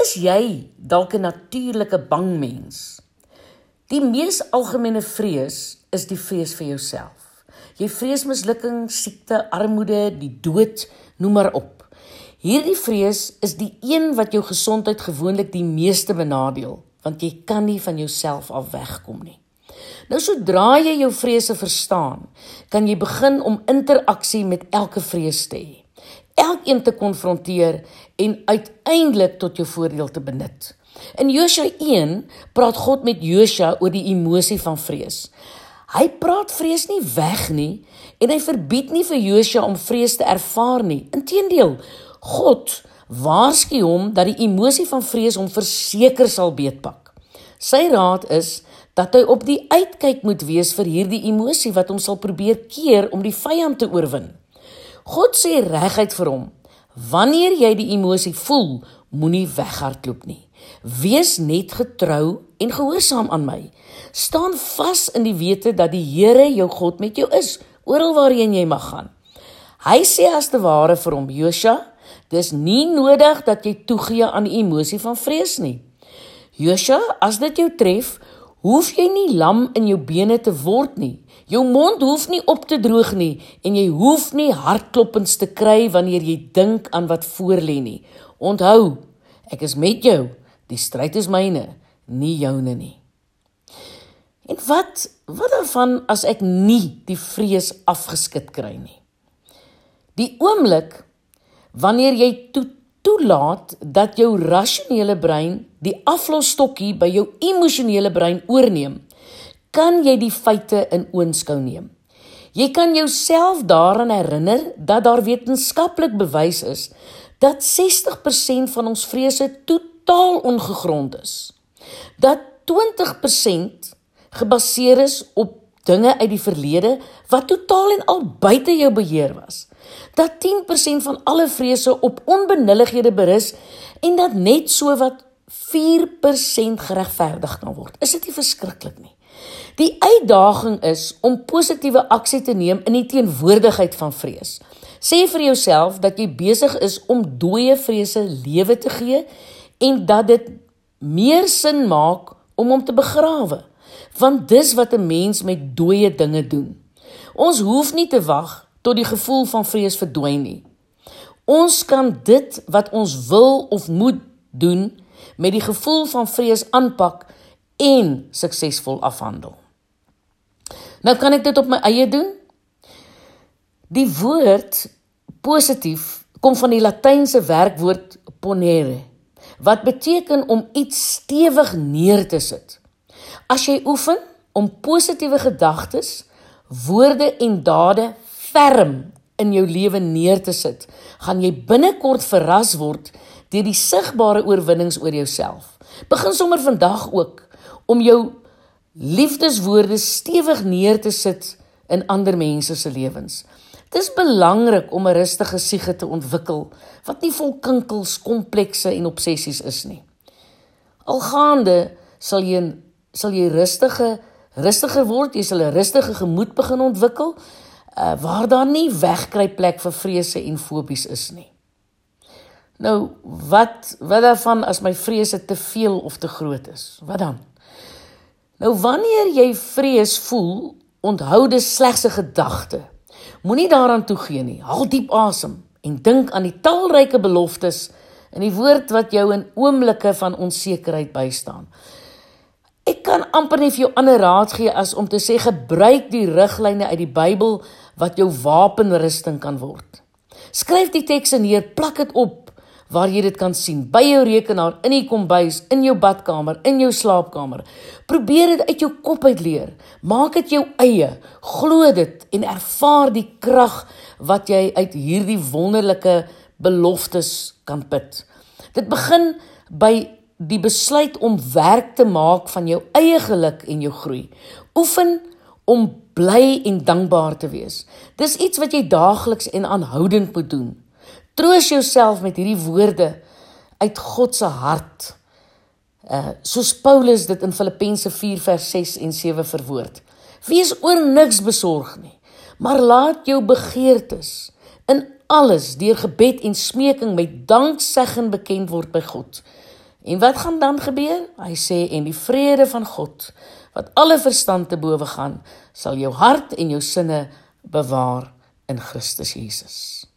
Is jy dalk 'n natuurlike bang mens? Die mees algemene vrees is die vrees vir jouself. Jy vrees mislukking, siekte, armoede, die dood, noem maar op. Hierdie vrees is die een wat jou gesondheid gewoonlik die meeste benadeel, want jy kan nie van jouself af wegkom nie. Nou sodra jy jou vrese verstaan, kan jy begin om interaksie met elke vrees te hê. Elkeen te konfronteer en uiteindelik tot jou voordeel te benut. In Josua 1 praat God met Josua oor die emosie van vrees. Hy praat vrees nie weg nie en hy verbied nie vir Josua om vrees te ervaar nie. Inteendeel, God waarsku hom dat die emosie van vrees hom verseker sal beetpak. Sy raad is dat hy op die uitkyk moet wees vir hierdie emosie wat hom sal probeer keer om die vyand te oorwin. God sê reguit vir hom: "Wanneer jy die emosie voel, moenie weghardloop nie. Wees net getrou en gehoorsaam aan my. Staan vas in die wete dat die Here jou God met jou is oral waarheen jy mag gaan." Hy sê as te ware vir hom: "Josua, dis nie nodig dat jy toegee aan die emosie van vrees nie." Josua, as dit jou tref, hoef jy nie lam in jou bene te word nie. Jou mond hoef nie op te droog nie en jy hoef nie hartklopings te kry wanneer jy dink aan wat voorlê nie. Onthou, ek is met jou. Die stryd is myne, nie joune nie. En wat wat daarvan as ek nie die vrees afgeskit kry nie? Die oomblik wanneer jy toet toelaat dat jou rasionele brein die aflosstokkie by jou emosionele brein oorneem, kan jy die feite in oënskou neem. Jy kan jouself daaraan herinner dat daar wetenskaplik bewys is dat 60% van ons vrese totaal ongegrond is. Dat 20% gebaseer is op dinge uit die verlede wat totaal en al buite jou beheer was dat 10% van alle vrese op onbenullighede berus en dat net so wat 4% geregverdig kan word. Is dit nie verskriklik nie? Die uitdaging is om positiewe aksie te neem in die teenwoordigheid van vrees. Sê vir jouself dat jy besig is om dooie vrese lewe te gee en dat dit meer sin maak om hom te begrawe. Want dis wat 'n mens met dooie dinge doen. Ons hoef nie te wag tot die gevoel van vrees verdwyn nie. Ons kan dit wat ons wil of moet doen met die gevoel van vrees aanpak en suksesvol afhandel. Nou kan ek dit op my eie doen? Die woord positief kom van die latynse werkwoord ponere wat beteken om iets stewig neer te sit. As jy oefen om positiewe gedagtes, woorde en dade ferm in jou lewe neer te sit, gaan jy binnekort verras word deur die sigbare oorwinnings oor jouself. Begin sommer vandag ook om jou liefdeswoorde stewig neer te sit in ander mense se lewens. Dit is belangrik om 'n rustige siege te ontwikkel wat nie vol kinkels, komplekse en obsessies is nie. Algaande sal jy sal jy rustige rustiger word, jy sal 'n rustige gemoed begin ontwikkel uh, waar daar nie wegkruipplek vir vrese en fobies is nie. Nou, wat wat daarvan as my vrese te veel of te groot is? Wat dan? Nou wanneer jy vrees voel, onthou dit slegs 'n gedagte. Moenie daaraan toegee nie. Haal diep asem en dink aan die talryke beloftes in die woord wat jou in oomblikke van onsekerheid bystaan. Ek kan amper nie vir jou ander raad gee as om te sê gebruik die riglyne uit die Bybel wat jou wapenrusting kan word. Skryf die tekste neer, plak dit op waar jy dit kan sien, by jou rekenaar, in die kombuis, in jou badkamer, in jou slaapkamer. Probeer dit uit jou kop uit leer. Maak dit jou eie. Glo dit en ervaar die krag wat jy uit hierdie wonderlike beloftes kan put. Dit begin by die besluit om werk te maak van jou eie geluk en jou groei. Oefen om bly en dankbaar te wees. Dis iets wat jy daagliks en aanhoudend moet doen. Troos jouself met hierdie woorde uit God se hart. Uh soos Paulus dit in Filippense 4 vers 6 en 7 verwoord. Wees oor niks besorg nie, maar laat jou begeertes in alles deur gebed en smeking met danksegging bekend word by God. En wat gaan dan gebeur? Hy sê en die vrede van God wat alle verstand te bowe gaan, sal jou hart en jou sinne bewaar in Christus Jesus.